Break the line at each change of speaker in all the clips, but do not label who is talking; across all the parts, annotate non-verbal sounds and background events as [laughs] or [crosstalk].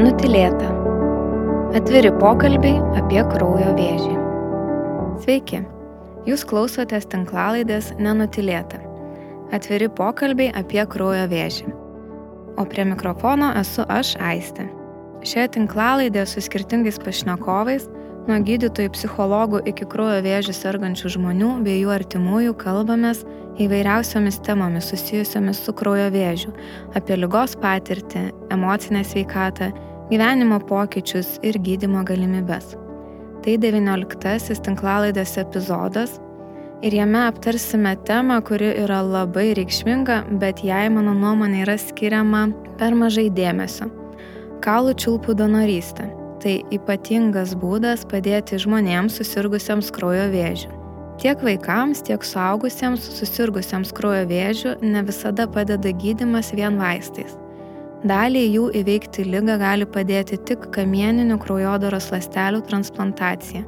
Nenutilėta. Atviri pokalbiai apie kraujo vėžį. Sveiki, jūs klausotės tinklalaidės Nenutilėta. Atviri pokalbiai apie kraujo vėžį. O prie mikrofono esu aš Aistė. Šioje tinklalaidėje su skirtingais pašnekovais, nuo gydytojų, psichologų iki kraujo vėžių sergančių žmonių bei jų artimųjų kalbamės įvairiausiomis temomis susijusiomis su kraujo vėžiu, apie lygos patirtį, emocinę sveikatą, gyvenimo pokyčius ir gydimo galimybes. Tai 19-asis tinklalaidės epizodas ir jame aptarsime temą, kuri yra labai reikšminga, bet jai, mano nuomonė, yra skiriama per mažai dėmesio - kaulų čiulpų donorystė. Tai ypatingas būdas padėti žmonėms susirgusiems kraujo vėžiu. Tiek vaikams, tiek suaugusiems susirgusiems kraujo vėžiu ne visada padeda gydimas vien vaistais. Daliai jų įveikti lygą gali padėti tik kamieninių kraujodaros ląstelių transplantacija.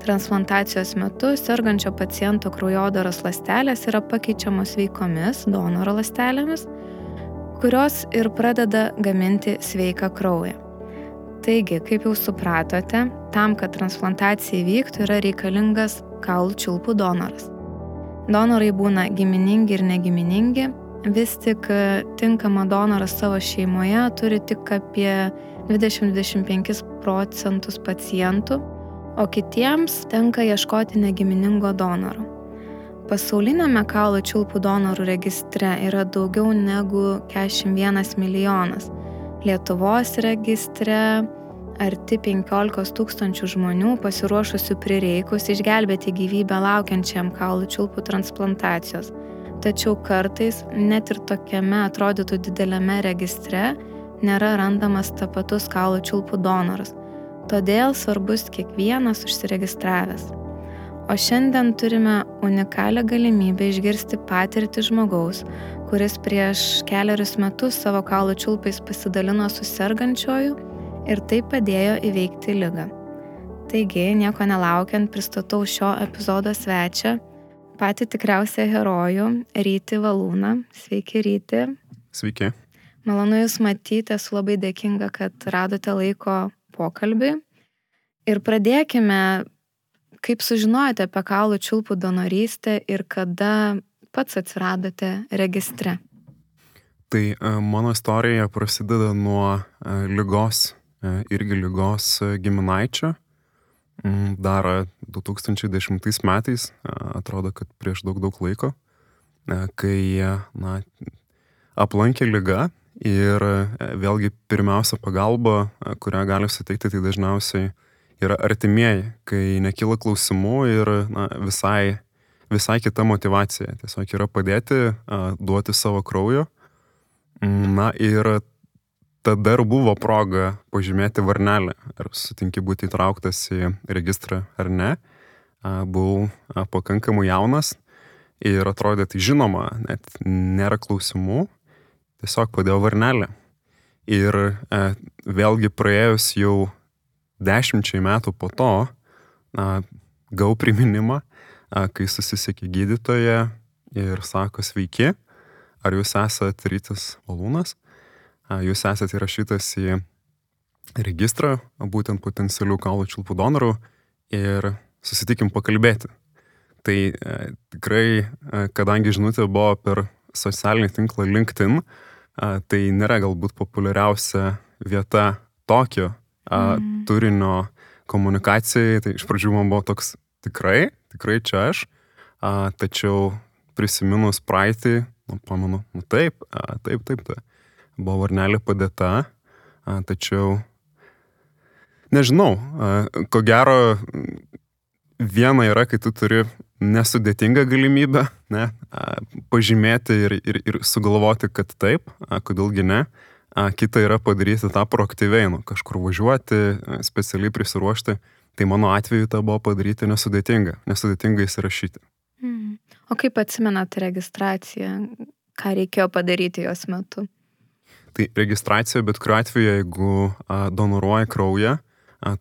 Transplantacijos metu sergančio paciento kraujodaros ląstelės yra pakeičiamos veikomis donoro ląstelėmis, kurios ir pradeda gaminti sveiką kraują. Taigi, kaip jau supratote, tam, kad transplantacija įvyktų, yra reikalingas kaulų čiulpų donoras. Donorai būna giminingi ir negiminingi, vis tik e, tinkamą donorą savo šeimoje turi tik apie 20-25 procentus pacientų, o kitiems tenka ieškoti negiminingo donoro. Pasaulinėme kaulų čiulpų donorų registre yra daugiau negu 41 milijonas. Lietuvos registre arti 15 tūkstančių žmonių pasiruošusių prireikus išgelbėti gyvybę laukiančiam kaulų čiulpų transplantacijos. Tačiau kartais net ir tokiame atrodytų dideliame registre nėra randamas tapatus kaulų čiulpų donoras. Todėl svarbus kiekvienas užsiregistravęs. O šiandien turime unikalią galimybę išgirsti patirtį žmogaus, kuris prieš keliarius metus savo kaulų čiulpais pasidalino su sergančioju ir tai padėjo įveikti lygą. Taigi, nieko nelaukiant, pristatau šio epizodo svečią, patį tikriausią herojų, Ryti Valūną. Sveiki, Ryti.
Sveiki.
Malonu Jūs matyti, esu labai dėkinga, kad radote laiko pokalbį. Ir pradėkime, kaip sužinojote apie kaulų čiulpų donorystę ir kada pats atsiradote registre.
Tai e, mano istorija prasideda nuo e, lygos E, irgi lygos giminaičio. Mm, dar 2010 metais, atrodo, kad prieš daug daug laiko, kai na, aplankė lyga ir vėlgi pirmiausia pagalba, kurią gali suteikti, tai dažniausiai yra artimieji, kai nekyla klausimų ir na, visai, visai kita motivacija. Tiesiog yra padėti, duoti savo kraujo. Mm, na ir tada ir buvo proga pažymėti varnelę, ar sutinki būti įtrauktas į registrą ar ne. Buvau pakankamai jaunas ir atrodė tai žinoma, net nėra klausimų, tiesiog padėjau varnelę. Ir vėlgi praėjus jau dešimčiai metų po to, gau priminimą, kai susisiekė gydytoja ir sako sveiki, ar jūs esate rytis valūnas? Jūs esate įrašytas į registrą būtent potencialių kaulų čiulpų donorų ir susitikim pakalbėti. Tai e, tikrai, e, kadangi žinutė buvo per socialinį tinklą LinkedIn, e, tai nėra galbūt populiariausia vieta tokio mm. turinio komunikacijai, tai iš pradžių man buvo toks tikrai, tikrai čia aš, a, tačiau prisiminus praeitį, nu, pamenu, nu taip, a, taip, taip, taip buvo varnelė padėta, tačiau nežinau, ko gero viena yra, kai tu turi nesudėtingą galimybę ne, pažymėti ir, ir, ir sugalvoti, kad taip, kodėlgi ne. Kita yra padaryti tą proaktyviai, nu, kažkur važiuoti, specialiai prisiruošti. Tai mano atveju tą buvo padaryti nesudėtinga, nesudėtinga įsirašyti.
Mm. O kaip atsimenat registraciją, ką reikėjo padaryti jos metu?
Tai registracija, bet kuriuo atveju, jeigu donoruoji kraują,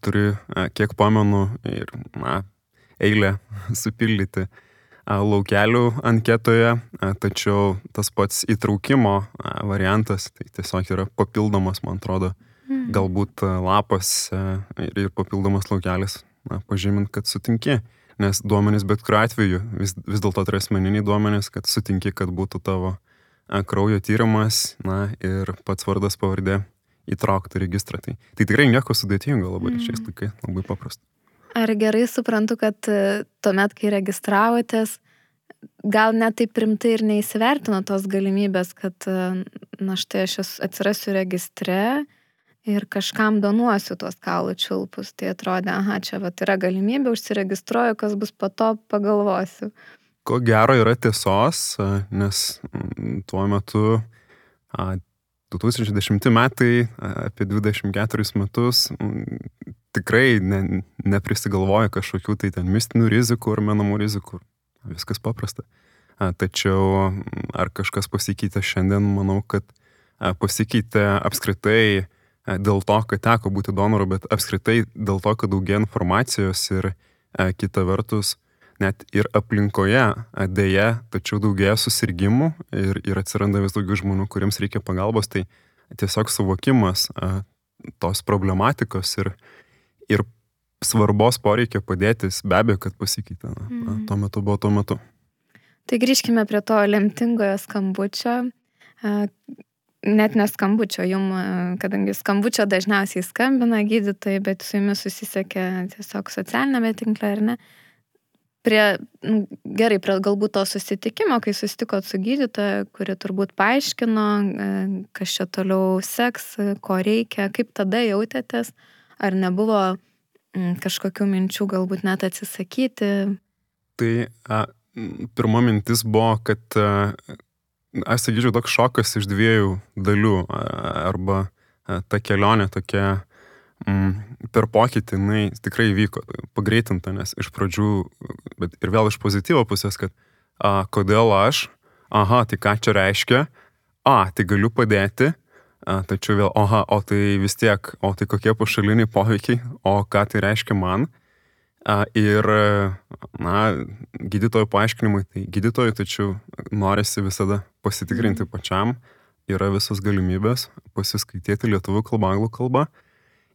turi, kiek pamenu, ir na, eilę [laughs] supildyti laukelių anketoje, tačiau tas pats įtraukimo variantas, tai tiesiog yra papildomas, man atrodo, mm. galbūt lapas ir, papildomas laukelis, na, pažymint, kad sutinki. Nes duomenys bet kuriuo atveju vis, vis dėlto tai asmeniniai duomenys, kad sutinki, kad būtų tavo kraujo tyrimas, na ir pats vardas pavardė įtraukti registrą. Tai, tai tikrai nieko sudėtingo labai mm. šiais laikais, labai paprasta.
Ar gerai suprantu, kad tuomet, kai registravotės, gal net taip rimtai ir neįsivertino tos galimybės, kad, na štai aš atsirasiu registre ir kažkam donuosiu tuos kaulų čiulpus. Tai atrodė, aha, čia vat, yra galimybė, užsiregistruoju, kas bus po to, pagalvosiu.
Ko gero yra tiesos, nes tuo metu 2010 metai, apie 24 metus, tikrai ne, neprisigalvoja kažkokių tai ten mistinių rizikų ar menamų rizikų. Viskas paprasta. Tačiau ar kažkas pasikeitė šiandien, manau, kad pasikeitė apskritai dėl to, kad teko būti donoru, bet apskritai dėl to, kad daugia informacijos ir kita vertus net ir aplinkoje dėja, tačiau daugėja susirgymų ir, ir atsiranda vis daugiau žmonių, kuriems reikia pagalbos, tai tiesiog suvokimas tos problematikos ir, ir svarbos poreikia padėtis, be abejo, kad pasikeitė. Na, mm. Tuo metu buvo tuo metu.
Tai grįžkime prie to lemtingojo skambučio. Net neskambučio jum, kadangi skambučio dažniausiai skambina gydytojai, bet su jumis susisiekė tiesiog socialinėme tinkle, ar ne? Prie, nu, gerai, prie galbūt to susitikimo, kai susitikot su gydytoja, kuri turbūt paaiškino, kas čia toliau seks, ko reikia, kaip tada jautėtės, ar nebuvo Mm, kažkokių minčių galbūt net atsisakyti?
Tai a, pirma mintis buvo, kad a, aš sakyčiau toks šokas iš dviejų dalių. Arba ta kelionė tokia per pokytį, jinai tikrai vyko, pagreitinta, nes iš pradžių, bet ir vėl iš pozityvo pusės, kad a, kodėl aš, aha, tai ką čia reiškia, a, tai galiu padėti, Tačiau vėl, oha, o tai vis tiek, o tai kokie pašaliniai poveikiai, o ką tai reiškia man. Ir, na, gydytojų paaiškinimai, tai gydytojai, tačiau norisi visada pasitikrinti mhm. pačiam, yra visos galimybės pasiskaityti lietuvių kalbą, anglų kalbą.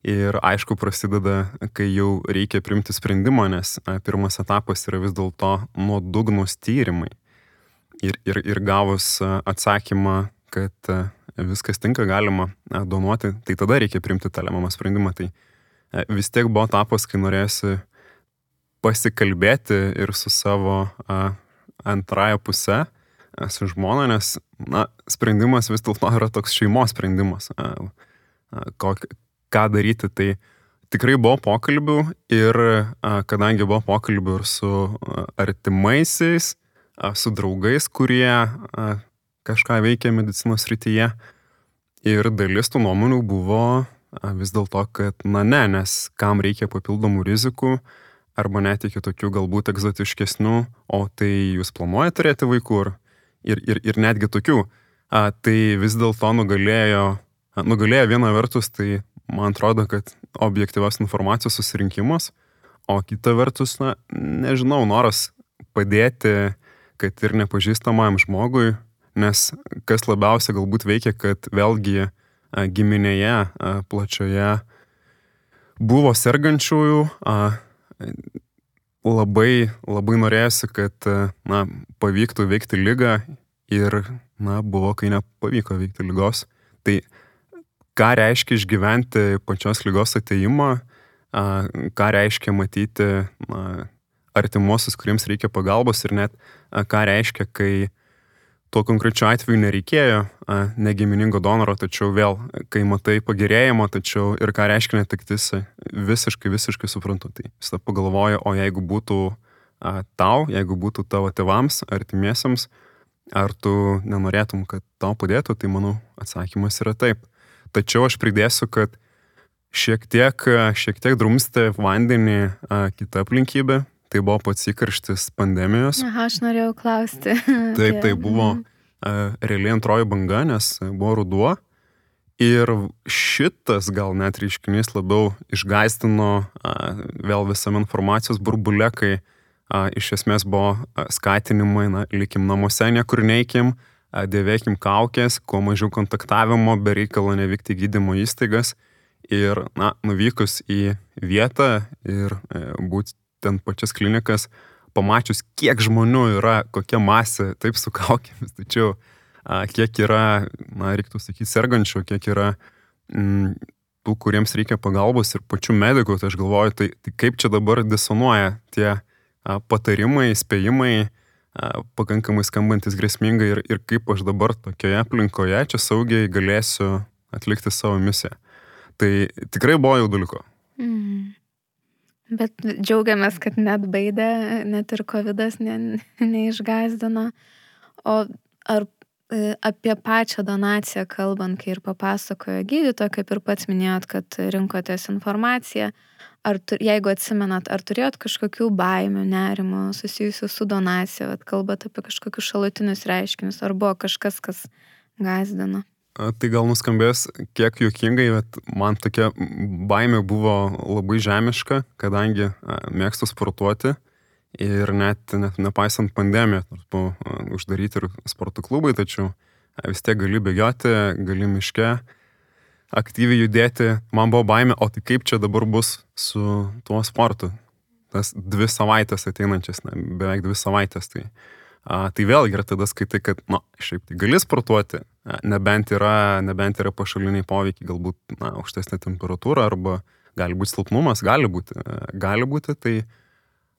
Ir aišku, prasideda, kai jau reikia primti sprendimą, nes pirmas etapas yra vis dėlto nuodugnus tyrimai. Ir, ir, ir gavus atsakymą, kad viskas tinka, galima donuoti, tai tada reikia priimti tą lemiamą sprendimą. Tai vis tiek buvo etapas, kai norėsi pasikalbėti ir su savo antrąją pusę, su žmona, nes na, sprendimas vis dėlto yra toks šeimos sprendimas. Kok, ką daryti, tai tikrai buvo pokalbių ir kadangi buvo pokalbių ir su artimaisiais, su draugais, kurie kažką veikia medicinos rytyje. Ir dalis tų nuomonių buvo vis dėlto, kad na ne, nes kam reikia papildomų rizikų, arba net iki tokių galbūt egzotiškesnių, o tai jūs planuojate turėti vaikų ir, ir, ir netgi tokių. A, tai vis dėlto nugalėjo, nugalėjo viena vertus, tai man atrodo, kad objektyvios informacijos susirinkimas, o kita vertus, na, nežinau, noras padėti, kad ir nepažįstamam žmogui nes kas labiausiai galbūt veikia, kad vėlgi giminėje plačioje buvo sergančiųjų, labai, labai norėjusi, kad na, pavyktų veikti lygą ir na, buvo, kai nepavyko veikti lygos. Tai ką reiškia išgyventi pačios lygos ateimą, ką reiškia matyti artimuosius, kuriems reikia pagalbos ir net ką reiškia, kai tuo konkrečiu atveju nereikėjo negiminingo donoro, tačiau vėl, kai matai pagerėjimo, tačiau ir ką reiškia netektis, visiškai, visiškai suprantu. Tai visą pagalvoju, o jeigu būtų a, tau, jeigu būtų tavo tėvams, artimiesiams, ar tu nenorėtum, kad tau padėtų, tai manau atsakymas yra taip. Tačiau aš pridėsiu, kad šiek tiek, šiek tiek drumstė vandenį a, kita aplinkybė, tai buvo pats įkarštis pandemijos.
Aha, aš norėjau klausti.
Taip, tai buvo uh, realiai antroji banga, nes buvo ruduo. Ir šitas gal net reiškinys labiau išgaistino uh, vėl visam informacijos burbulė, kai uh, iš esmės buvo skatinimai, na, likim namuose, niekur neikim, uh, dėvėkim kaukės, kuo mažiau kontaktavimo, be reikalo nevykti gydymo įstaigas. Ir, na, nuvykus į vietą ir e, būtent pačias klinikas, pamačius, kiek žmonių yra, kokia masė, taip su [laughs] kaukėmis, tačiau kiek yra, na, reiktų sakyti, sergančių, kiek yra m, tų, kuriems reikia pagalbos ir pačių medikų, tai aš galvoju, tai, tai kaip čia dabar disonuoja tie a, patarimai, spėjimai, a, pakankamai skambantis grėsmingai ir, ir kaip aš dabar tokioje aplinkoje čia saugiai galėsiu atlikti savo misiją. Tai tikrai buvo jauduliko. Mm.
Bet džiaugiamės, kad net baidė, net ir COVID ne, neišgazdino. O ar e, apie pačią donaciją kalbant, kai ir papasakojo gydytoja, kaip ir pats minėjot, kad rinkotės informaciją, ar tu, jeigu atsimenat, ar turėjot kažkokių baimių, nerimų susijusių su donacija, at kalbat apie kažkokius šalutinius reiškinius, ar buvo kažkas, kas gazdino?
Tai gal nuskambės kiek juokingai, bet man tokia baimė buvo labai žemiška, kadangi mėgstu sportuoti ir net, net nepaisant pandemijos, nors buvo uždaryti ir sporto klubai, tačiau vis tiek gali bėgioti, gali miške aktyviai judėti. Man buvo baimė, o tai kaip čia dabar bus su tuo sportu? Tas dvi savaitės ateinančias, ne, beveik dvi savaitės. Tai, a, tai vėlgi yra tada skaitai, kad, na, šiaip tai gali sportuoti, nebent yra, nebent yra pašaliniai poveikiai, galbūt na, aukštesnė temperatūra arba gali būti silpnumas, gali būti, gali būti, tai,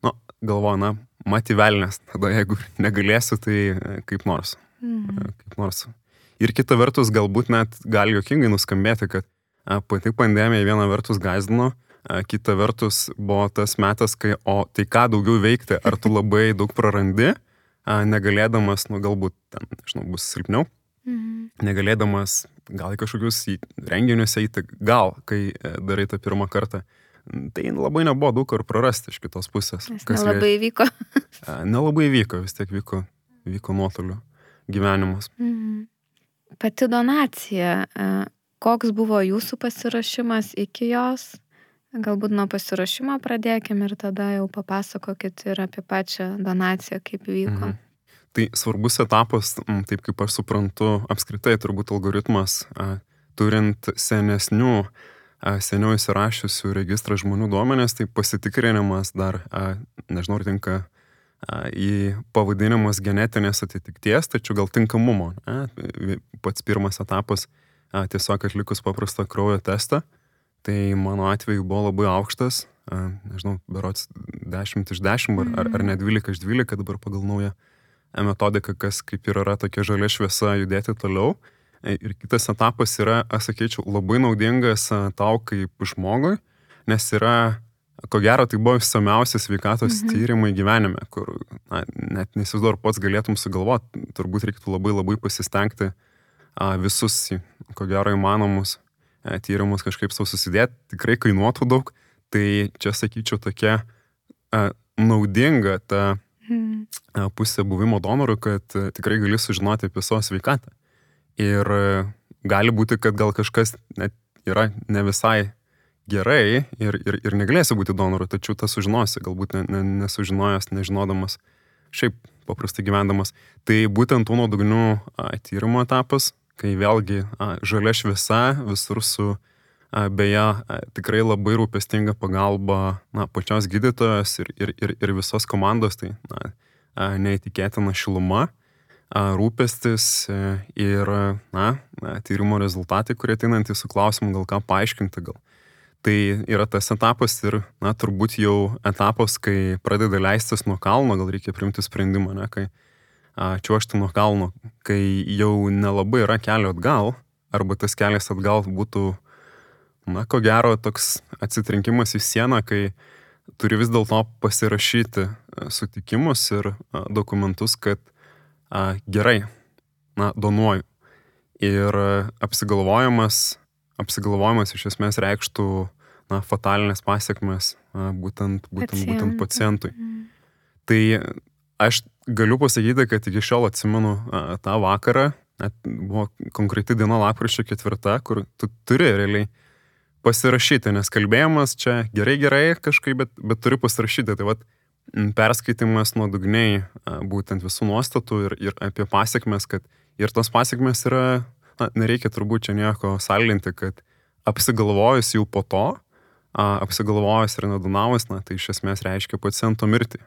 na, nu, galvoju, na, mati velnės, tada jeigu [laughs] negalėsiu, tai kaip nors. Mhm. Kaip nors. Ir kita vertus, galbūt net gali jokingai nuskambėti, kad pati pandemija viena vertus gazdino, kita vertus buvo tas metas, kai, o tai ką daugiau veikti, ar tu labai [laughs] daug prarandi, negalėdamas, nu galbūt ten, nežinau, bus silpniau, Mhm. Negalėdamas gal į kažkokius renginius eiti, gal, kai e, darai tą pirmą kartą. Tai labai nebuvo daug kur prarasti iš kitos pusės.
Nes nelabai lė... vyko.
nelabai vyko, vis tiek vyko, vyko nuotoliu gyvenimas. Mhm.
Pati donacija, e, koks buvo jūsų pasirašymas iki jos? Galbūt nuo pasirašymo pradėkime ir tada jau papasakokit ir apie pačią donaciją, kaip vyko. Mhm.
Tai svarbus etapas, taip kaip aš suprantu, apskritai turbūt algoritmas, turint senesnių, seniau įsirašiusių registrą žmonių duomenės, tai pasitikrinimas dar, nežinau, ar tinka į pavadinimus genetinės atitikties, tačiau gal tinkamumo. Ne? Pats pirmas etapas tiesiog atlikus paprastą kraujo testą, tai mano atveju buvo labai aukštas, nežinau, berots 10 iš 10 ar, ar, ar net 12 iš 12 dabar pagal naują metodika, kas kaip ir yra tokia žalia šviesa judėti toliau. E, ir kitas etapas yra, aš sakyčiau, labai naudingas tau kaip žmogui, nes yra, ko gero, tai buvo išsamiausi sveikatos mhm. tyrimai gyvenime, kur na, net nesizduoju, ar pats galėtum sugalvoti, turbūt reiktų labai labai pasistengti a, visus, ko gero, įmanomus a, e, tyrimus kažkaip savo susidėti, tikrai kainuotų daug, tai čia sakyčiau tokia a, naudinga ta Mhm. pusė buvimo donoru, kad e, tikrai gali sužinoti apie savo sveikatą. Ir e, gali būti, kad gal kažkas net yra ne visai gerai ir, ir, ir negalėsi būti donoru, tačiau tą sužinosi, galbūt ne, ne, nesužinojęs, nežinodamas, šiaip paprastai gyvendamas. Tai būtent tų nuodugnių tyrimo etapas, kai vėlgi a, žalia šviesa visur su Beje, tikrai labai rūpestinga pagalba na, pačios gydytojos ir, ir, ir, ir visos komandos, tai na, neįtikėtina šiluma, rūpestis e, ir na, tyrimo rezultatai, kurie ateinantys su klausimu, gal ką paaiškinti gal. Tai yra tas etapas ir, na, turbūt jau etapas, kai pradeda leistis nuo kalno, gal reikia priimti sprendimą, ne, kai čiuošti nuo kalno, kai jau nelabai yra kelio atgal, arba tas kelias atgal būtų na, ko gero, toks atsitrenkimas į sieną, kai turi vis dėlto pasirašyti e, sutikimus ir e, dokumentus, kad a, gerai, na, donuoju. Ir e, apsigalvojimas, apsigalvojimas iš esmės reikštų, na, fatalinės pasiekmes būtent, būtent, Pacientų. būtent pacientui. Mm. Tai aš galiu pasakyti, kad iki šiol atsimenu tą vakarą, net buvo konkreti diena lapkričio ketvirta, kur tu turi realiai pasirašyti, nes kalbėjimas čia gerai, gerai kažkaip, bet, bet turiu pasirašyti. Tai vad perskaitimas nuodugniai būtent visų nuostatų ir, ir apie pasiekmes, kad ir tos pasiekmes yra, na, nereikia turbūt čia nieko salinti, kad apsigalvojus jau po to, apsigalvojus ir nedonavus, na, tai iš esmės reiškia paciento mirtį.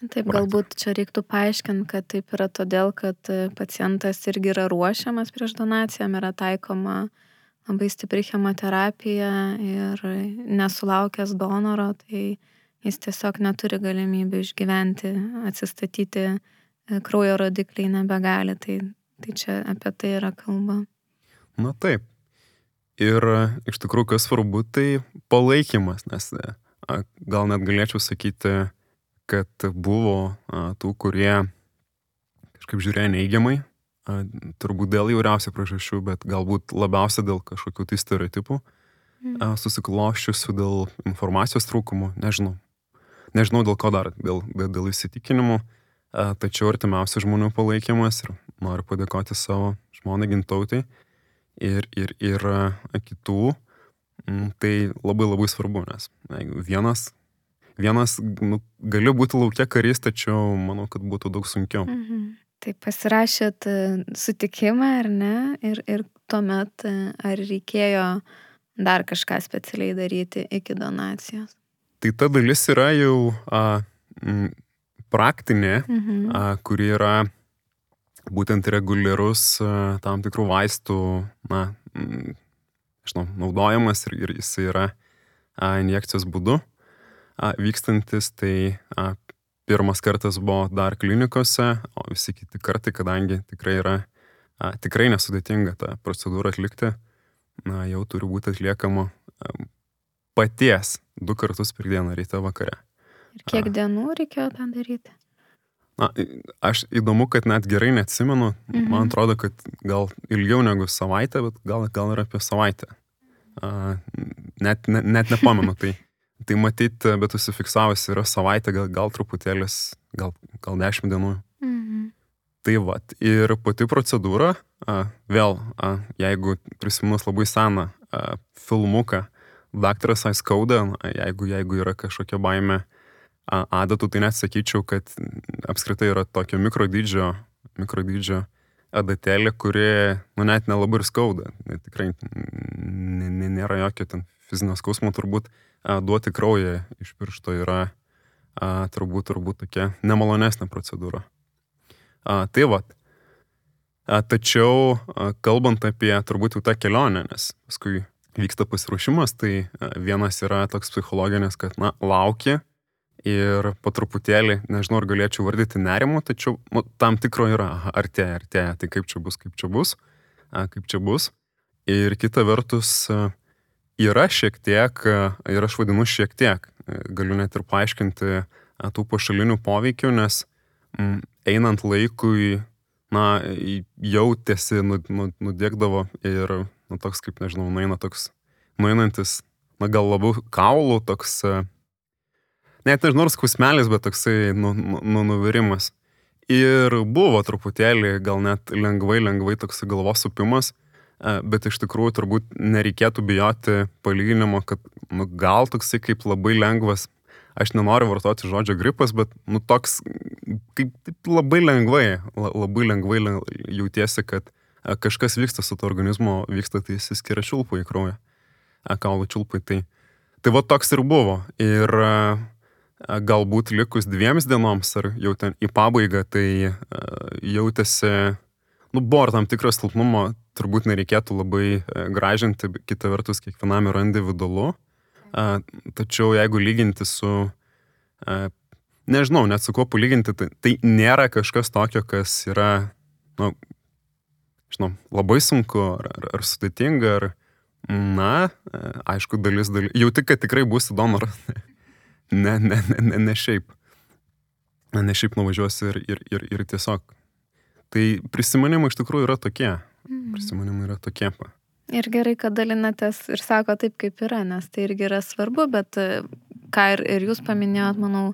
Taip, galbūt čia reiktų paaiškinti, kad taip yra todėl, kad e, pacientas irgi yra ruošiamas prieš donaciją, yra taikoma labai stipri chemoterapija ir nesulaukęs donoro, tai jis tiesiog neturi galimybių išgyventi, atsistatyti, e, kraujo rodikliai nebegali, tai, tai čia apie tai yra kalba.
Na taip. Ir e, iš tikrųjų, kas svarbu, tai palaikymas, nes gal net galėčiau sakyti, kad buvo tų, kurie kažkaip žiūrėjo neigiamai, turbūt dėl įvairiausių priežasčių, bet galbūt labiausia dėl kažkokių tai stereotipų, mm. susikloščiusių dėl informacijos trūkumų, nežinau. Nežinau dėl ko dar, dėl, dėl, įsitikinimų, tačiau artimiausių žmonių palaikymas ir noriu padėkoti savo žmonai gintautai ir, ir, ir a, kitų. Tai labai labai svarbu, nes vienas vienas nu, galiu būti laukia karys, tačiau manau, kad būtų daug sunkiau. Mhm.
Tai pasirašėt e, sutikimą ar ne? Ir, ir tuomet e, ar reikėjo dar kažką specialiai daryti iki donacijos?
Tai ta dalis yra jau a, m, praktinė, mhm. a, kuri yra būtent reguliarus a, tam tikrų vaistų, na, žinau, naudojimas ir, ir jis yra injekcijos būdu vykstantis, tai pirmas kartas buvo dar klinikose, o visi kiti kartai, kadangi tikrai yra tikrai nesudėtinga tą procedūrą atlikti, na, jau turi būti atliekama paties du kartus per dieną, ryte vakare.
Ir kiek a, dienų reikėjo tą daryti?
Na, aš įdomu, kad net gerai neatsimenu, mhm. man atrodo, kad gal ilgiau negu savaitę, bet gal, gal ir apie savaitę. A, net, net, net nepamenu tai. [laughs] Tai matyt, bet užsifiksavus yra savaitė, gal, gal truputėlis, gal, gal dešimt dienų. Mhm. Tai va, ir pati procedūra, a, vėl, a, jeigu prisiminus labai seną a, filmuką, daktaras Aiskauda, jeigu, jeigu yra kažkokia baime adatų, tai net sakyčiau, kad apskritai yra tokio mikrodydžio, mikrodydžio adatėlė, kuri, nu, net nelabai ir skauda. Tikrai nėra jokio ten fizinio skausmo turbūt duoti kraują iš piršto yra a, turbūt, turbūt tokia nemalonesnė procedūra. A, tai va. Tačiau, a, kalbant apie turbūt jau tą kelionę, nes paskui vyksta pasiruošimas, tai a, vienas yra toks psichologinis, kad, na, lauki ir po truputėlį, nežinau, ar galėčiau vardyti nerimu, tačiau nu, tam tikro yra, artėja, artėja, tai kaip čia bus, kaip čia bus, kaip čia bus. Ir kita vertus, Yra šiek tiek, ir aš vadinu šiek tiek, galiu net ir paaiškinti tų pašalinių poveikių, nes m, einant laikui, na, jautėsi, nudėkdavo ir, na, toks kaip, nežinau, nueina toks, nueinantis, na, gal labiau kaulų, toks, net nežinau, ar skausmelis, bet toksai, nu, nu, nuvirimas. Ir buvo truputėlį, gal net lengvai, lengvai toks galvos supimas, bet iš tikrųjų turbūt nereikėtų bijoti palyginimo, kad nu, gal toksai kaip labai lengvas, aš nenoriu vartoti žodžio gripas, bet nu, toks kaip taip, labai lengvai, labai lengvai jautiesi, kad kažkas vyksta su to organizmo, vyksta tai įsiskiria čiulpų į kraują, kaulų čiulpai. Tai, tai va toks ir buvo. Ir galbūt likus dviems dienoms ar jau ten į pabaigą, tai jautėsi, nu, buvo tam tikras silpnumo turbūt nereikėtų labai gražinti, kita vertus, kiekvienam yra individualu. Tačiau jeigu lyginti su, nežinau, net su kuo palyginti, tai, tai nėra kažkas tokio, kas yra, nu, žinau, labai sunku ar, ar, ar sudėtinga, ar, na, aišku, dalis, dalis, jau tik, kad tikrai būsi donoras. [laughs] Ne, ne, ne, ne, ne šiaip. Ne šiaip nuvažiuosi ir, ir, ir, ir tiesiog. Tai prisiminimai iš tikrųjų yra tokie. Mhm. Prisiminimai yra tokie. Pa.
Ir gerai, kad dalinatės ir sako taip, kaip yra, nes tai irgi yra svarbu, bet e, ką ir, ir jūs paminėjot, manau,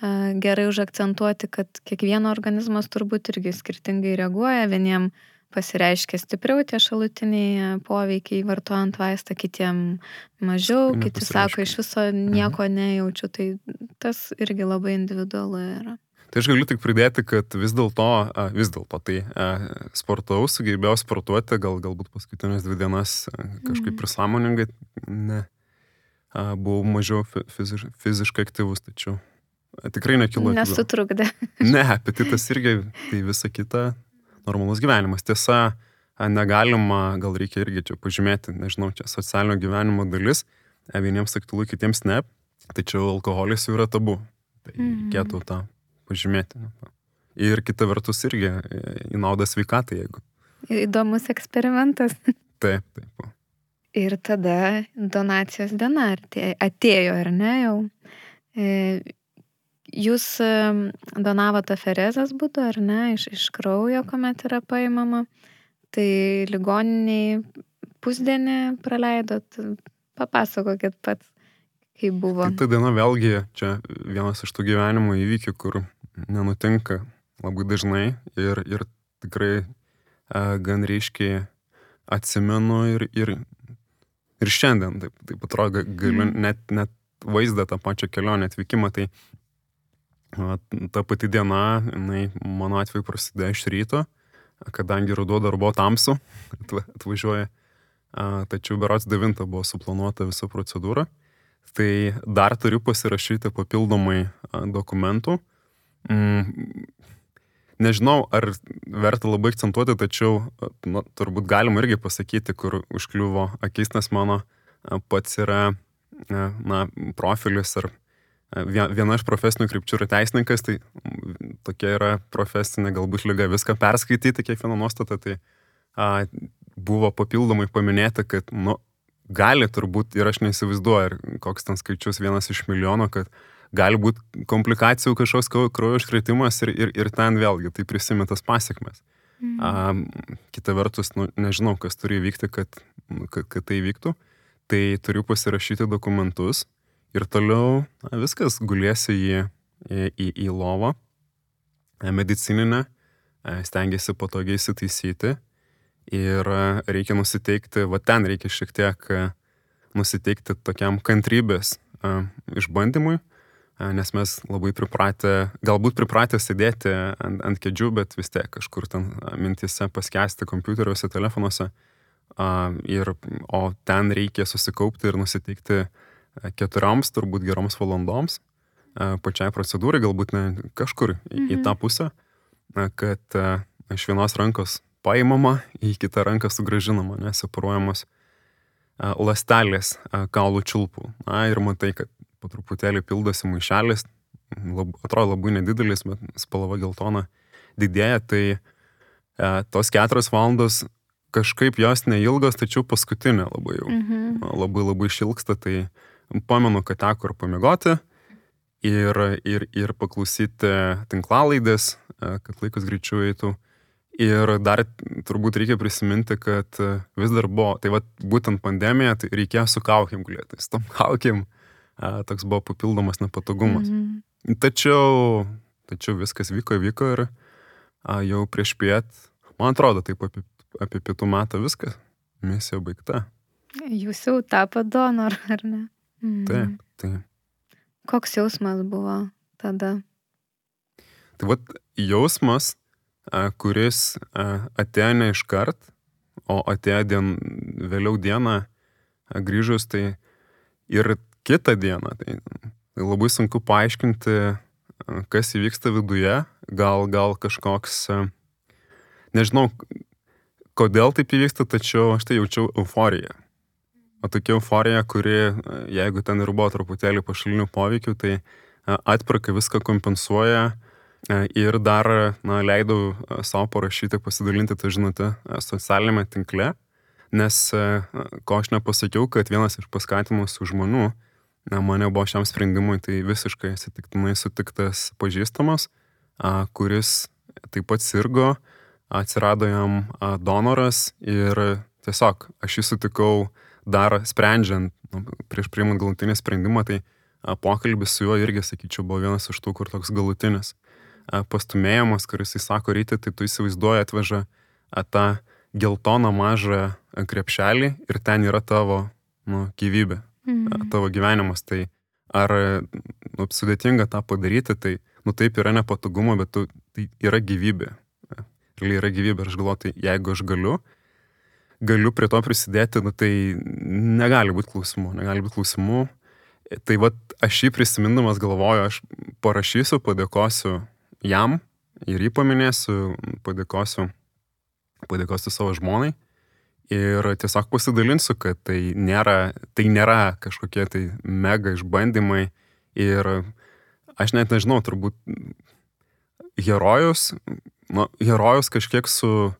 e, gerai užakcentuoti, kad kiekvieno organizmas turbūt irgi skirtingai reaguoja. Vieniem pasireiškia stipriau tie šalutiniai e, poveikiai vartojant vaistą, kitiem mažiau, kiti sako, iš viso nieko mhm. nejaučiu. Tai tas irgi labai individualu yra.
Tai aš galiu tik pridėti, kad vis dėlto, vis dėlto tai sportavau, sugebėjau sportuoti, gal, galbūt paskutinės dvi dienas kažkaip mhm. prisąmoningai, ne, buvau mažiau fiziš, fiziškai aktyvus, tačiau tikrai nekilo.
Nesutrukdė.
Ne, apetitas irgi, tai visa kita normalus gyvenimas. Tiesa, negalima, gal reikia irgi čia pažymėti, nežinau, čia socialinio gyvenimo dalis, vieniems aktualu, kitiems ne, tačiau alkoholis jau yra tabu. Tai mm. reikėtų tą pažymėti. Ir kita vertus irgi e, į naudą sveikatai, jeigu.
Įdomus eksperimentas. [laughs]
Taip, taip.
Ir tada donacijos diena atėjo, ar ne jau. E, jūs donavote aferezas būdu, ar ne, iš, iš kraujo, kuomet yra paimama. Tai ligoniniai pusdienį praleidot. Papasakokit pats, kaip buvo.
Tai ta diena vėlgi čia vienas iš tų gyvenimo įvykių, kur nenutinka labai dažnai ir, ir tikrai a, gan ryškiai atsimenu ir, ir ir šiandien, taip, taip atrodo, galiu mm. net, net vaizdą tą pačią kelionę atvykimą, tai ta pati diena, jinai mano atveju prasidėjo iš ryto, kadangi ruduo dar buvo tamsu, atvažiuoja, tačiau berots 9 buvo suplanuota visa procedūra, tai dar turiu pasirašyti papildomai dokumentų. Mm, nežinau, ar verta labai akcentuoti, tačiau nu, turbūt galima irgi pasakyti, kur užkliuvo akis, nes mano pats yra na, profilis ar viena iš profesinių krypčių yra teisininkas, tai tokia yra profesinė galbūt lyga viską perskaityti, kiekvieną nuostatą, tai a, buvo papildomai paminėta, kad nu, gali turbūt ir aš neįsivaizduoju, koks ten skaičius vienas iš milijono, kad gali būti komplikacijų kažkoks kraujo iškritimas ir, ir, ir ten vėlgi tai prisimintas pasiekmes. Mm. A, kita vertus, nu, nežinau, kas turi įvykti, kad, kad, kad tai vyktų, tai turiu pasirašyti dokumentus ir toliau na, viskas gulėsi į, į, į, į lovą e, medicininę, e, stengiasi patogiai įsitaisyti ir e, reikia nusiteikti, va ten reikia šiek tiek nusiteikti tokiam kantrybės išbandymui, nes mes labai pripratę, galbūt pripratę sėdėti ant, ant kėdžių, bet vis tiek kažkur ten mintise paskesti kompiuteriuose, telefonuose. Ir, o ten reikia susikaupti ir nusiteikti keturioms, turbūt geroms valandoms pačiai procedūrai, galbūt ne kažkur mhm. į tą pusę, kad iš vienos rankos paimama, į kitą ranką sugražinama, neseparuojamos lastelės kaulų čiulpų. Na ir matai, kad po truputėlį pildosi maišelis, lab, atrodo labai nedidelis, bet spalva geltona didėja, tai e, tos keturios valandos kažkaip jos neilgos, tačiau paskutinė labai jau, mhm. labai labai šilksta, tai pamenu, kad teko ir pamiegoti ir, ir, ir paklausyti tinklalaidės, e, kad laikas greičiau eitų. Ir dar turbūt reikia prisiminti, kad vis dar buvo, tai va būtent pandemija, tai reikėjo su kaukiam gulėti. Su tom kaukiam a, toks buvo papildomas nepatogumas. Mm -hmm. Tačiau, tačiau viskas vyko, vyko ir a, jau prieš piet, man atrodo, taip apie, apie pietų metą viskas, misija baigta.
Jūs jau tapo donoru, ar ne?
Taip, taip.
Koks jausmas buvo tada?
Tai vad jausmas, kuris atėjo ne iškart, o atėjo dien, vėliau dieną grįžus, tai ir kitą dieną. Tai, tai labai sunku paaiškinti, kas įvyksta viduje, gal, gal kažkoks, nežinau, kodėl taip įvyksta, tačiau aš tai jaučiau euforiją. O tokia euforija, kuri, jeigu ten ir buvo truputėlį pašalinių poveikių, tai atperka viską kompensuoja ir dar na, leidau savo parašyti, pasidalinti tą žinutę socialinėme tinkle, nes ko aš nepasakiau, kad vienas iš paskatimusių žmonių na, mane buvo šiam sprendimui tai visiškai atsitiktinai sutiktas pažįstamas, kuris taip pat sirgo, atsirado jam donoras ir tiesiog aš jį sutikau dar sprendžiant, nu, prieš priimant galutinį sprendimą, tai a, pokalbis su juo irgi, sakyčiau, buvo vienas iš tų, kur toks galutinis a, pastumėjimas, kuris jis sako ryti, tai tu įsivaizduoji atveža a, tą geltoną mažą krepšelį ir ten yra tavo nu, gyvybė mm. tavo gyvenimas. Tai ar nu, sudėtinga tą padaryti, tai nu taip yra nepatogumo, bet tu, tai yra gyvybė. Realiai yra gyvybė ir aš galvoju, tai jeigu aš galiu, galiu prie to prisidėti, nu, tai negali būti klausimų, negali būti klausimų. Tai vad aš jį prisimindamas galvoju, aš parašysiu, padėkosiu jam ir jį paminėsiu, padėkosiu, padėkosiu savo žmonai ir tiesiog pasidalinsiu, kad tai nėra, tai nėra kažkokie tai mega išbandymai ir aš net nežinau, turbūt herojus, nu, herojus kažkiek su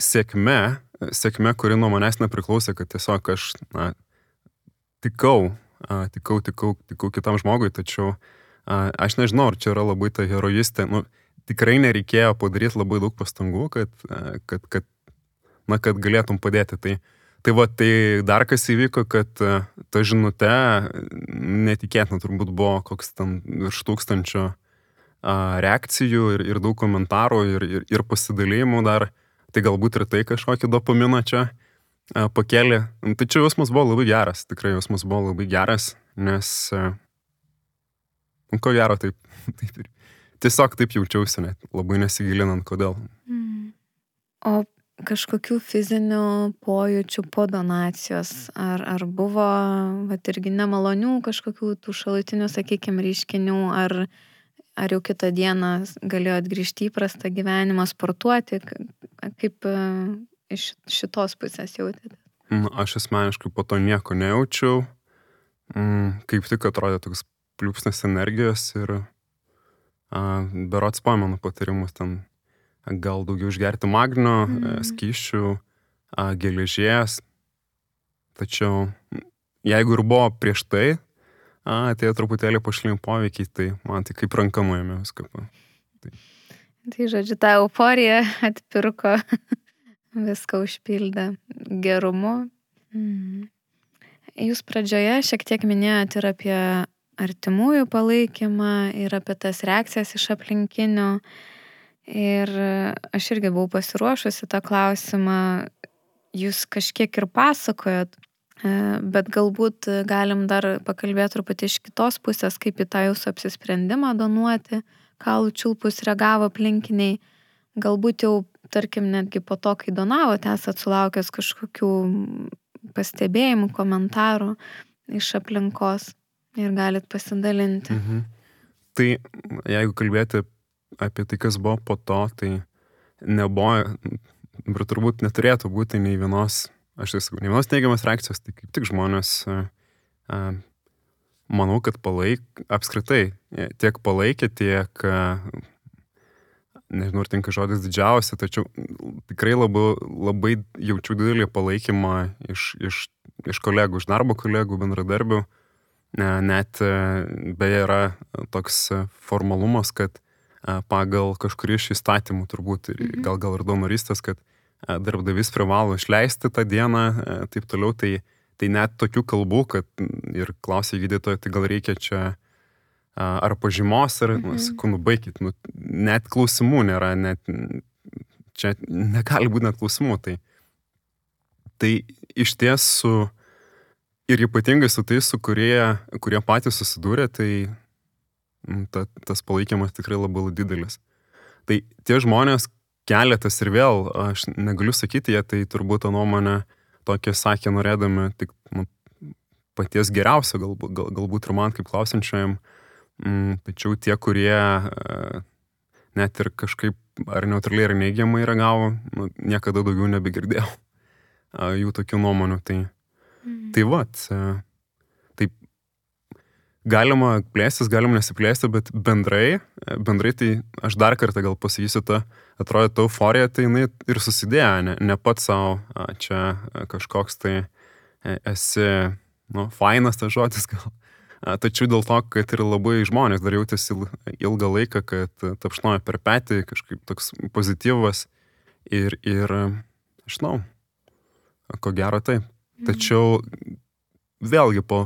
sėkme, sėkme, kuri nuo manęs nepriklausė, kad tiesiog aš na, tikau, a, tikau, tikau, tikau kitam žmogui, tačiau a, aš nežinau, ar čia yra labai ta herojistė, nu, tikrai nereikėjo padaryti labai daug pastangų, kad, kad, kad na, kad galėtum padėti. Tai, tai va, tai dar kas įvyko, kad e, ta žinute netikėtina turbūt buvo koks ten virš tūkstančio reakcijų ir, ir daug komentarų ir, ir, ir pasidalymų dar. Tai galbūt ir tai kažkokį dopaminą čia pakėlė. Tai čia jausmas buvo labai geras, tikrai jausmas buvo labai geras, nes, nu, ko gero, taip, [laughs] taip ir tiesiog taip jaučiausi, net labai nesigilinant, kodėl. Mm.
O kažkokių fizinių pojūčių po donacijos? Ar, ar buvo, vat, irgi nemalonių kažkokių tų šalutinių, sakykime, reiškinių, ar, ar jau kitą dieną galėjo atgrįžti įprastą gyvenimą, sportuoti, kaip e, iš šitos pusės jautėte?
Nu, aš asmeniškai po to nieko nejaučiau, mm, kaip tik atrodė toks pliūpsnis energijos ir berots pamenu patarimus ten gal daugiau išgerti magnio, mm. skyšių, geležies. Tačiau jeigu ir buvo prieš tai, atėjo truputėlį pašlink poveikiai, tai man tai kaip ranka nuėmė viską.
Tai. tai žodžiu, ta euforija atpirko, [laughs] viską užpildė gerumu. Mm. Jūs pradžioje šiek tiek minėjot ir apie artimųjų palaikymą, ir apie tas reakcijas iš aplinkinių. Ir aš irgi buvau pasiruošusi tą klausimą, jūs kažkiek ir pasakojot, bet galbūt galim dar pakalbėti truputį iš kitos pusės, kaip į tą jūsų apsisprendimą donuoti, kaulų čiulpus reagavo aplinkiniai. Galbūt jau, tarkim, netgi po to, kai donavote, esat sulaukęs kažkokių pastebėjimų, komentarų iš aplinkos ir galit pasidalinti. Mhm.
Tai jeigu kalbėti apie tai, kas buvo po to, tai nebuvo, ir turbūt neturėtų būti nei vienos, aš tai sakau, nei vienos neigiamas reakcijos, tai kaip tik žmonės, a, manau, kad palaik, apskritai, tiek palaikė, tiek, nežinau, ar tinka žodis didžiausia, tačiau tikrai labai, labai jaučiu didelį palaikymą iš, iš, iš kolegų, iš darbo kolegų, bendradarbių. Net beje yra toks formalumas, kad pagal kažkurį iš įstatymų turbūt, mhm. gal gal ir donoristės, kad darbdavys privalo išleisti tą dieną, taip toliau, tai, tai net tokių kalbų, kad ir klausė gydytojo, tai gal reikia čia ar pažymos, ar, mhm. sakau, nu baigit, nu, net klausimų nėra, net čia negali būti net klausimų. Tai, tai iš ties su, ir ypatingai su tais, su kurie, kurie patys susidūrė, tai Mm, ta, tas palaikymas tikrai labai didelis. Tai tie žmonės, keletas ir vėl, aš negaliu sakyti, jie tai turbūt tą nuomonę tokia sakė norėdami tik nu, paties geriausio, galbūt, gal, galbūt ir man kaip klausančiajam, mm, tačiau tie, kurie e, net ir kažkaip ar neutraliai ar neigiamai reagavo, nu, niekada daugiau nebegirdėjau jų tokių nuomonių. Tai, mm. tai vat, e, galima plėstis, galima nesiplėsti, bet bendrai, bendrai tai aš dar kartą gal pasakysiu, ta atrodo, ta euforija, tai jinai ir susidėjo, ne, ne pats savo čia kažkoks tai e, esi, nu, fainas tas žodis gal. Tačiau dėl to, kad ir labai žmonės dar jautėsi ilgą laiką, kad tapšnoja per petį, kažkaip toks pozityvas ir, ir aš žinau, ko gero taip. Mhm. Tačiau vėlgi po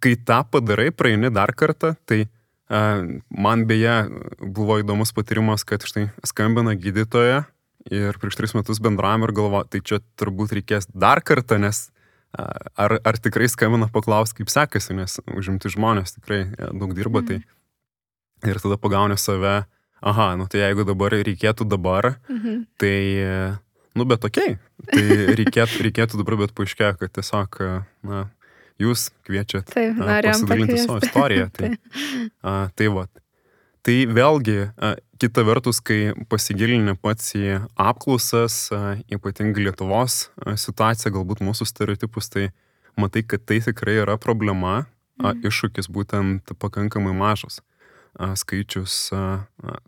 kai tą padarai, praeini dar kartą, tai man beje buvo įdomus patyrimas, kad štai skambina gydytoja ir prieš tris metus bendravom ir galvo, tai čia turbūt reikės dar kartą, nes ar, ar tikrai skambina paklaus, kaip sekasi, nes užimti žmonės tikrai daug dirba. Mm. Tai, Ir tada pagauni save, aha, nu tai jeigu dabar reikėtų dabar, mhm. tai, nu bet okei, okay, tai reikėtų, reikėtų dabar, bet paaiškėjo, kad tiesiog, na, jūs kviečiat
Taip, pasidalinti
savo istoriją. [laughs] Tai, a, tai va. Tai vėlgi, a, kita vertus, kai pasigilini pats į apklausas, a, ypatingai Lietuvos a, situaciją, galbūt mūsų stereotipus, tai matai, kad tai tikrai yra problema, a, mhm. iššūkis būtent pakankamai mažas a, skaičius a, a,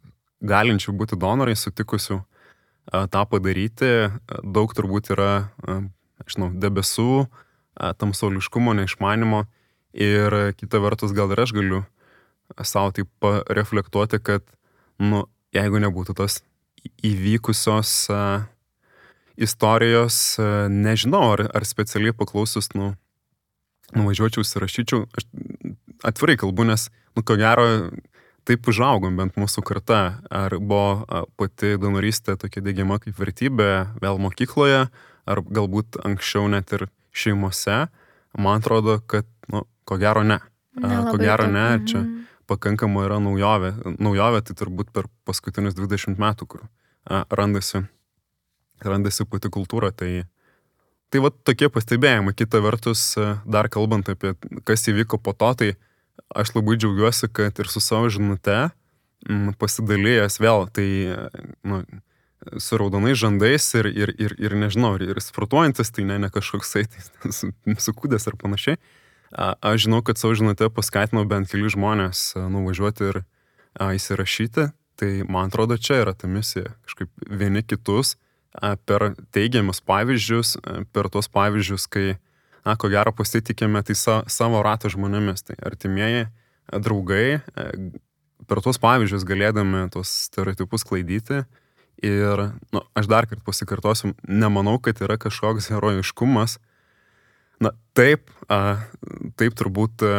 galinčių būti donorai, sutikusių a, tą padaryti, a, daug turbūt yra, a, žinau, debesų, tamsoliškumo, neišmanimo. Ir kita vertus, gal ir aš galiu savo taip reflektuoti, kad, nu, jeigu nebūtų tos įvykusios uh, istorijos, uh, nežinau, ar, ar specialiai paklausus, nu, nuvažiuočiau, įsirašyčiau, aš atvirai kalbu, nes, nu, ko gero, taip užaugom bent mūsų karta. Ar buvo pati donorystė tokia dėgiama kaip vertybė vėl mokykloje, ar galbūt anksčiau net ir šeimose, man atrodo, kad, nu, ko gero ne.
Nelabai
ko gero ne, čia
Mhm.
pakankama yra naujovė. Naujovė tai turbūt per paskutinius 20 metų, kur randasi, randasi pati kultūra. Tai, tai va tokie pastebėjimai. Kita vertus, dar kalbant apie kas įvyko po to, tai aš labai džiaugiuosi, kad ir su savo žinute m, pasidalijęs vėl, tai nu, su raudonais žandais ir, ir, ir, ir nežinau, ir, ir sportuojantis, tai ne, ne kažkoksai tai, [laughs] su, sukūdęs ar panašiai. A, aš žinau, kad savo žinutę paskatino bent keli žmonės a, nuvažiuoti ir a, įsirašyti, tai man atrodo, čia yra ta misija. Kažkaip vieni kitus a, per teigiamus pavyzdžius, a, per tuos pavyzdžius, kai, na, ko gero pasitikėme tai sa, savo rato žmonėmis, tai artimieji, a, draugai, a, per tuos pavyzdžius galėdami tuos stereotipus klaidyti, Ir nu, aš dar kartą pasikartosiu, nemanau, kad yra kažkoks herojiškumas. Na taip, a, taip turbūt a,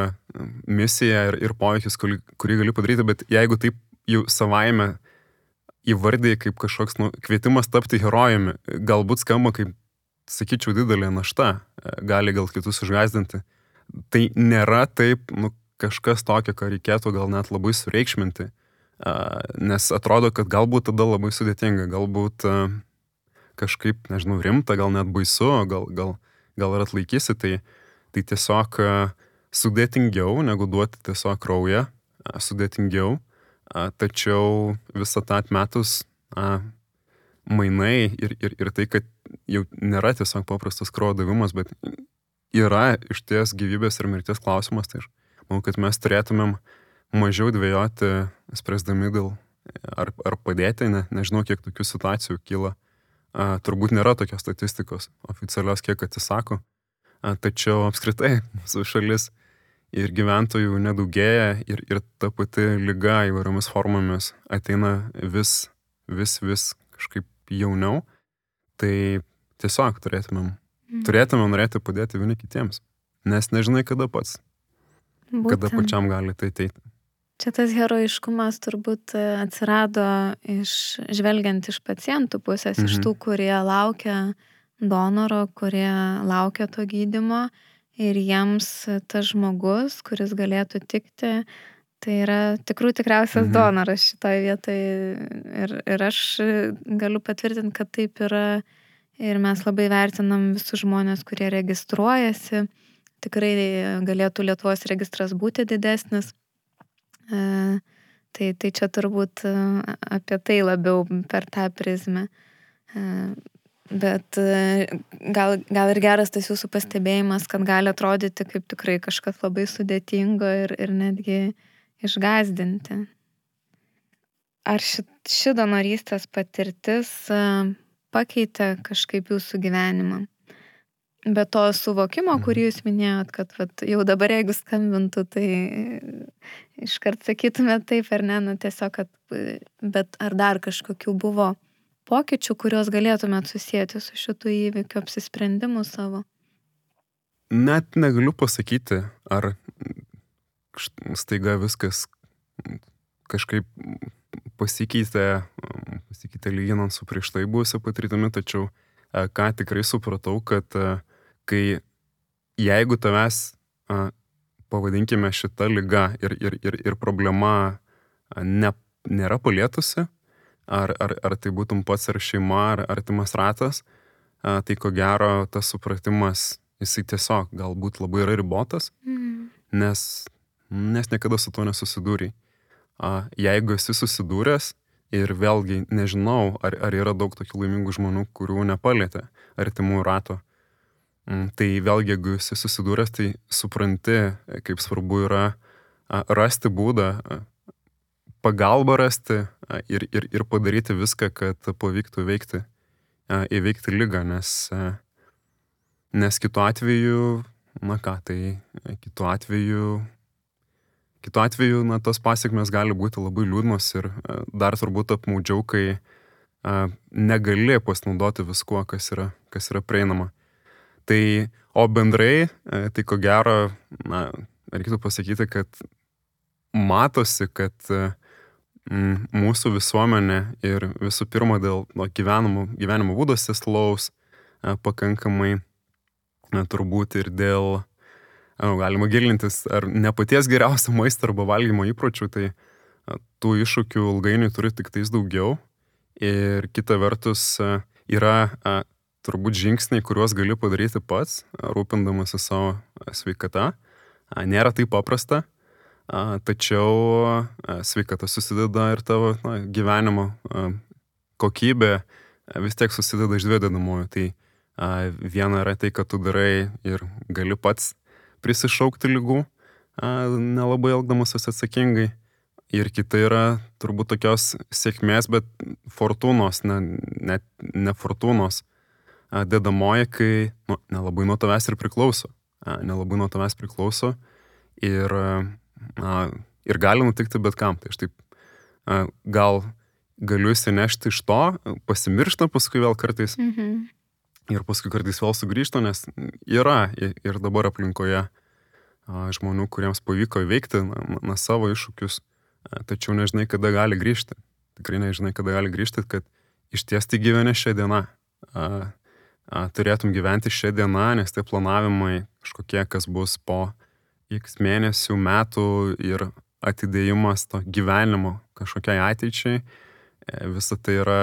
misija ir, ir poveikis, kurį, kurį gali padaryti, bet jeigu taip jau savaime įvardėjai kaip kažkoks nu, kvietimas tapti herojumi, galbūt skamba kaip, sakyčiau, didelė našta, gali gal kitus išgazdinti. Tai nėra taip, nu, kažkas tokio, ką reikėtų gal net labai sureikšminti nes atrodo, kad galbūt tada labai sudėtinga, galbūt kažkaip, nežinau, rimta, gal net baisu, gal, gal, gal ir atlaikysi, tai, tai tiesiog sudėtingiau negu duoti tiesiog kraują, sudėtingiau, tačiau visą tą atmetus mainai ir, ir, ir tai, kad jau nėra tiesiog paprastas kraujo davimas, bet yra iš ties gyvybės ir mirties klausimas, tai aš manau, kad mes turėtumėm uh, mažiau dvėjoti, spręsdami dėl ar, ar padėti, ne, nežinau, kiek tokių situacijų kyla. A, turbūt nėra tokios statistikos oficialios, kiek atsisako, a, tačiau apskritai [laughs] mūsų šalis ir gyventojų nedaugėja ir, ir ta pati lyga įvairiomis formomis ateina vis, vis, vis kažkaip jauniau, tai tiesiog turėtumėm, mm. turėtumėm norėti padėti vieni kitiems, nes nežinai kada pats, Būtent. kada pačiam gali tai ateiti.
Čia tas herojiškumas turbūt e, atsirado iš, žvelgiant iš pacientų pusės, mhm. iš tų, kurie laukia donoro, kurie laukia to gydimo ir jiems tas žmogus, kuris galėtų tikti, tai yra tikrų tikriausias mhm. donoras šitoje vietoje. Ir, ir aš galiu patvirtinti, kad taip yra ir mes labai vertinam visus žmonės, kurie registruojasi. Tikrai galėtų Lietuvos registras būti didesnis tai, tai čia turbūt e, apie tai labiau per tą prizmę. E, bet gal, gal ir geras tas jūsų pastebėjimas, kad gali atrodyti kaip tikrai kažkas labai sudėtingo ir, ir netgi išgazdinti. Ar ši, ši donorystės patirtis pakeitė kažkaip jūsų gyvenimą? Be to suvokimo, kurį mhm. jūs minėjot, kad vat, jau dabar jeigu skambintų, tai iškart sakytumėt taip ar ne, nu tiesiog, kad, bet ar dar kažkokių buvo pokyčių, kuriuos galėtumėt susijęti su šitų įvykių apsisprendimu savo?
Net negaliu pasakyti, ar staiga viskas kažkaip pasikeitė, pasikeitė lyginant su prieš tai buvusią patirtimi, tačiau ką tikrai supratau, kad uh, kai jeigu tavęs, a, pavadinkime, šita lyga ir, ir, ir, ir problema ne, nėra palietusi, ar, ar, ar tai būtum pats ar šeima, ar artimas ratas, tai ko gero tas supratimas, jisai tiesiog galbūt labai yra ribotas, mm. nes, nes niekada su tuo nesusidūrė. Jeigu esi susidūręs ir vėlgi nežinau, ar, ar yra daug tokių laimingų žmonių, kurių nepalėtė artimų rato, mm, tai vėlgi, jeigu esi susidūręs, tai supranti, kaip svarbu yra rasti būdą, pagalbą rasti ir, ir, ir padaryti viską, kad pavyktų veikti įveikti lygą, nes, nes kitu atveju, na ką, tai kitu atveju, kitu atveju, na, tos pasiekmes gali būti labai liūdnos ir dar turbūt apmaudžiau, kai negali pasinaudoti viskuo, kas yra, kas yra prieinama. Tai, o bendrai, tai ko gero, na, reikėtų pasakyti, kad matosi, kad Mm, mūsų visuomenė ir visų pirma dėl no, gyvenimo, gyvenimo būdo seslaus e, pakankamai turbūt ir dėl, nu, galima gilintis, ar ne paties geriausio [laughs] maisto arba valgymo įpročių, tai tų iššūkių ilgainiui turi tik tais daugiau. Ir kita vertus yra turbūt žingsniai, kuriuos gali padaryti pats, rūpindamasi savo sveikata. Nėra taip paprasta, tačiau sveikata susideda ir tavo na, gyvenimo kokybė vis tiek susideda iš dviejų dedamųjų. Tai viena yra tai, kad tu darai ir gali pats prisišaukti lygų, nelabai elgdamasis atsakingai. Ir kita yra turbūt tokios sėkmės, bet fortūnos, ne, net ne fortūnos dedamoji, kai nu, nelabai nuo tavęs ir priklauso. Nelabai nuo tavęs priklauso. Ir ir gali nutikti bet kam. Tai aš taip gal galiu įsinešti iš to, pasimiršta paskui vėl kartais. Mhm. Ir paskui kartais vėl sugrįžta, nes yra ir dabar aplinkoje žmonių, kuriems pavyko įveikti na, na, savo iššūkius, tačiau nežinai, kada gali grįžti. Tikrai nežinai, kada gali grįžti, kad iš ties tai gyveni šią dieną. Turėtum gyventi šią dieną, nes tie planavimai kažkokie, kas bus po x mėnesių, metų ir atidėjimas to gyvenimo kažkokiai ateičiai, e, visa tai yra,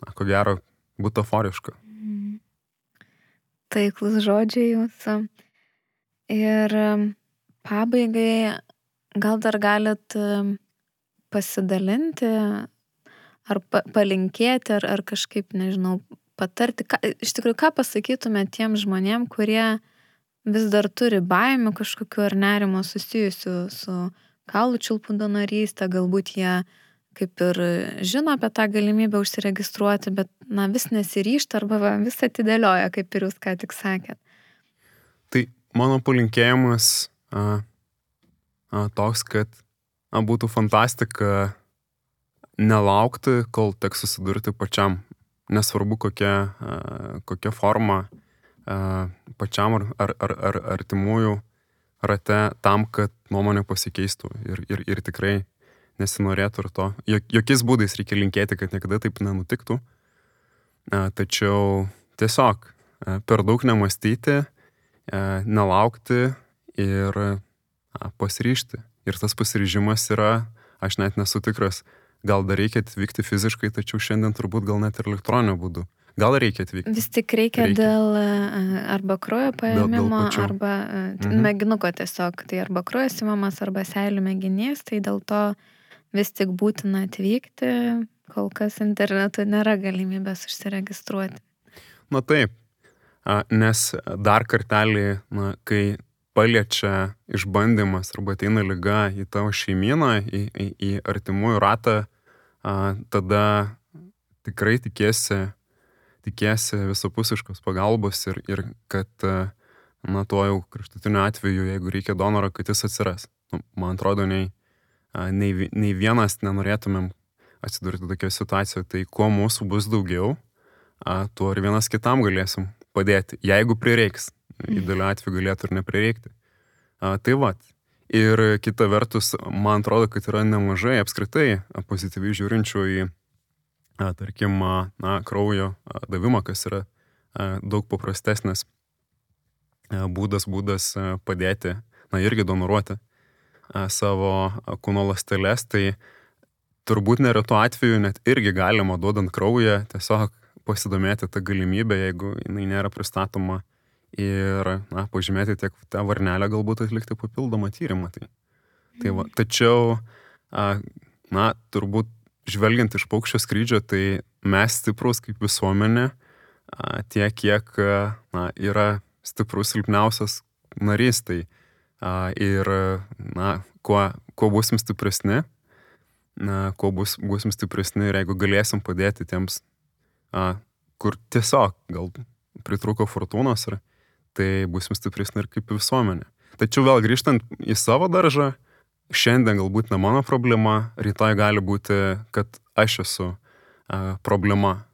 na, ko gero, butaforiška.
Taiklus žodžiai jūsų. Ir pabaigai gal dar galit pasidalinti ar pa palinkėti, ar, ar kažkaip, nežinau, patarti, ką, iš tikrųjų, ką pasakytumėte tiem žmonėm, kurie vis dar turi baimių kažkokiu ar nerimo susijusiu su kaulų čiulpų donorystė, galbūt jie kaip ir žino apie tą galimybę užsiregistruoti, bet na, vis nesiryšta arba va, vis atidėlioja, kaip ir jūs ką tik sakėt.
Tai mano palinkėjimas a, a, toks, kad a, būtų fantastika nelaukti, kol teks susidurti pačiam. Nesvarbu, kokia, a, kokia forma pačiam ar, ar, ar, ar artimųjų rate tam, kad nuomonė pasikeistų ir, ir, ir tikrai nesinorėtų ir to. Jokiais būdais reikia linkėti, kad niekada taip nenutiktų. Tačiau tiesiog per daug nemastyti, nelaukti ir pasiryšti. Ir tas pasiryžimas yra, aš net nesu tikras, gal dar reikia atvykti fiziškai, tačiau šiandien turbūt gal net ir elektroniniu būdu. Gal reikia atvykti?
Vis tik reikia, reikia. dėl e, arba kraujo paėmimo, dėl, dėl arba e, mhm. mėginuko tiesiog. Tai arba kraujo simamas, arba seilių mėginys, tai dėl to vis tik būtina atvykti, kol kas internetu nėra galimybės užsiregistruoti.
Na taip, nes dar kartelį, na, kai paliečia išbandymas arba ateina lyga į tavo šeimyną, į, į, į artimųjų ratą, tada tikrai tikėsi tikiesi visapusiškos pagalbos ir, ir kad, e, na, tuo jau kraštutiniu atveju, jeigu reikia donoro, kad jis atsiras. Nu, man atrodo, nei, nei, nei vienas nenorėtumėm atsidurti tokioje situacijoje. Tai kuo mūsų bus daugiau, tuo ir vienas kitam galėsim padėti, jeigu prireiks. Įdėliu atveju galėtų ir neprireikti. Tai vad. Ir kita vertus, man atrodo, kad yra nemažai apskritai pozityviai žiūrinčių į tarkim, na, kraujo davimą, kas yra daug paprastesnis būdas, būdas padėti, na, irgi donoruoti savo kūno ląsteles, tai turbūt neretu atveju net irgi galima duodant kraują tiesiog pasidomėti tą galimybę, jeigu jinai nėra pristatoma ir na, pažymėti tiek tą varnelę, galbūt atlikti papildomą tyrimą. Tai, tai va, tačiau, na, turbūt žvelgiant iš paukščio skrydžio, tai mes stiprus kaip visuomenė, tiek kiek na, yra stiprus silpniausias narys. Tai, ir na, kuo, kuo busim stipresni, na, kuo bus, busim stipresni ir jeigu galėsim padėti tiems, a, kur tiesiog gal pritruko fortūnos, ir, tai busim stipresni ir kaip visuomenė. Tačiau vėl grįžtant į savo daržą, šiandien galbūt ne mano problema, rytoj gali būti, kad aš esu problema,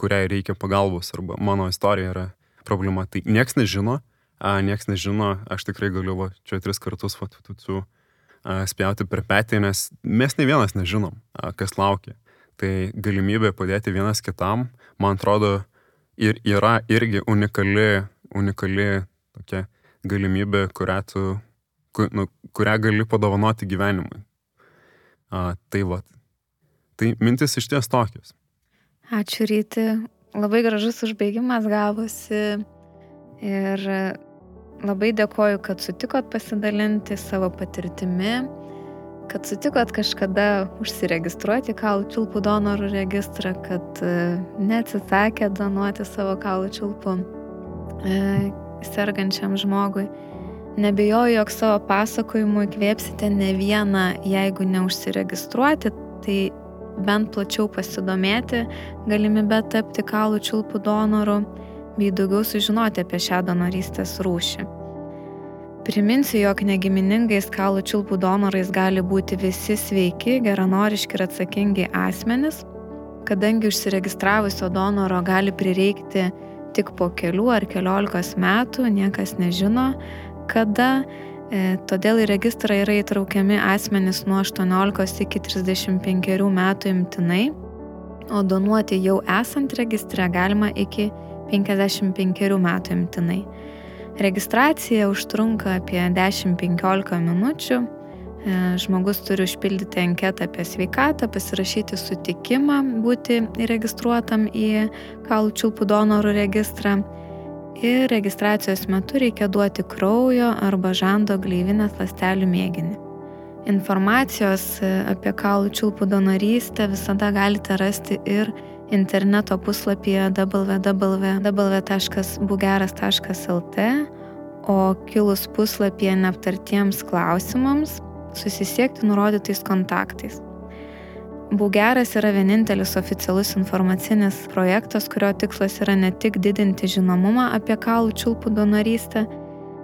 kuriai reikia pagalbos, arba mano istorija yra problema. Tai nieks nežino, nieks nežino, aš tikrai galiu va, čia tris kartus tu, spjauti per petį, nes mes ne vienas nežinom, kas laukia. Tai galimybė padėti vienas kitam, man atrodo, ir yra irgi unikali, unikali tokia galimybė, kurią, tu, ku, nu, kurią gali padovanoti gyvenimui. A, tai va. Tai mintis iš ties tokios.
Ačiū ryti. Labai gražus užbaigimas gavosi. Ir Labai dėkoju, kad sutikot pasidalinti savo patirtimi, kad sutikot kažkada užsiregistruoti kaulų čiulpų donorų registrą, kad e, neatsisakė donuoti savo kaulų čiulpų e, sergančiam žmogui. Nebejoju, jog savo pasakojimu įkvėpsite ne vieną, jeigu neužsiregistruoti, tai bent plačiau pasidomėti galimybę tapti kaulų čiulpų donoru bei daugiau sužinoti apie šią donorystės rūšį. Priminsiu, jog negiminingais kaulų čiulpų donorais gali būti visi sveiki, geranoriški ir atsakingi asmenys, kadangi užsiregistravusio donoro gali prireikti tik po kelių ar keliolikos metų, niekas nežino, kada, e, todėl į registrą yra įtraukiami asmenys nuo 18 iki 35 metų imtinai, o donuoti jau esant registre galima iki 55 metų imtinai. Registracija užtrunka apie 10-15 minučių. E, žmogus turi užpildyti anketą apie sveikatą, pasirašyti sutikimą būti įregistruotam į kaulų čiulpų donorų registrą. Ir registracijos metu reikia duoti kraujo arba žando gleivinės lastelių mėginį. Informacijos e, apie kaulų čiulpų donorystę visada galite rasti ir interneto puslapyje www.bugeras.lt, o kilus puslapyje neaptartiems klausimams susisiekti nurodytais kontaktais. Bugeras yra vienintelis oficialus informacinis projektas, kurio tikslas yra ne tik didinti žinomumą apie kaulų čiulpų donorystę,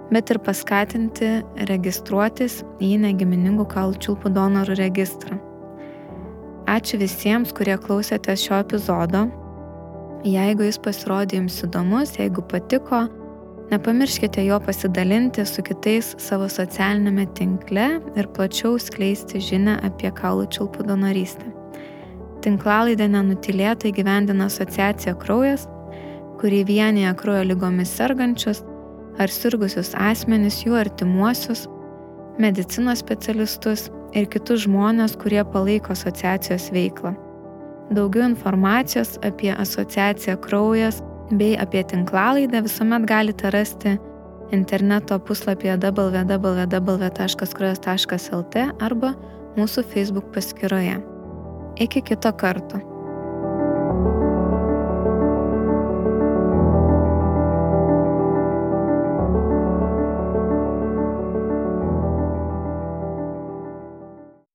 bet ir paskatinti registruotis į negiminingų kaulų čiulpų donorų registrą. Ačiū visiems, kurie klausėtės šio epizodo. Jeigu jis pasirodė jums įdomus, jeigu patiko, nepamirškite jo pasidalinti su kitais savo socialinėme tinkle ir plačiau skleisti žinę apie kaulų čiulpų donorystę. Tinklalaidę nenutilėtai gyvendina asociacija Kraujas, kuri vienyje kraujo lygomis sergančius ar sirgusius asmenis, jų artimuosius, medicinos specialistus ir kitus žmonės, kurie palaiko asociacijos veiklą. Daugiau informacijos apie asociaciją Kraujas bei apie tinklalaidę visuomet galite rasti interneto puslapyje www.kraujas.lt arba mūsų Facebook paskyroje. Iki kito karto.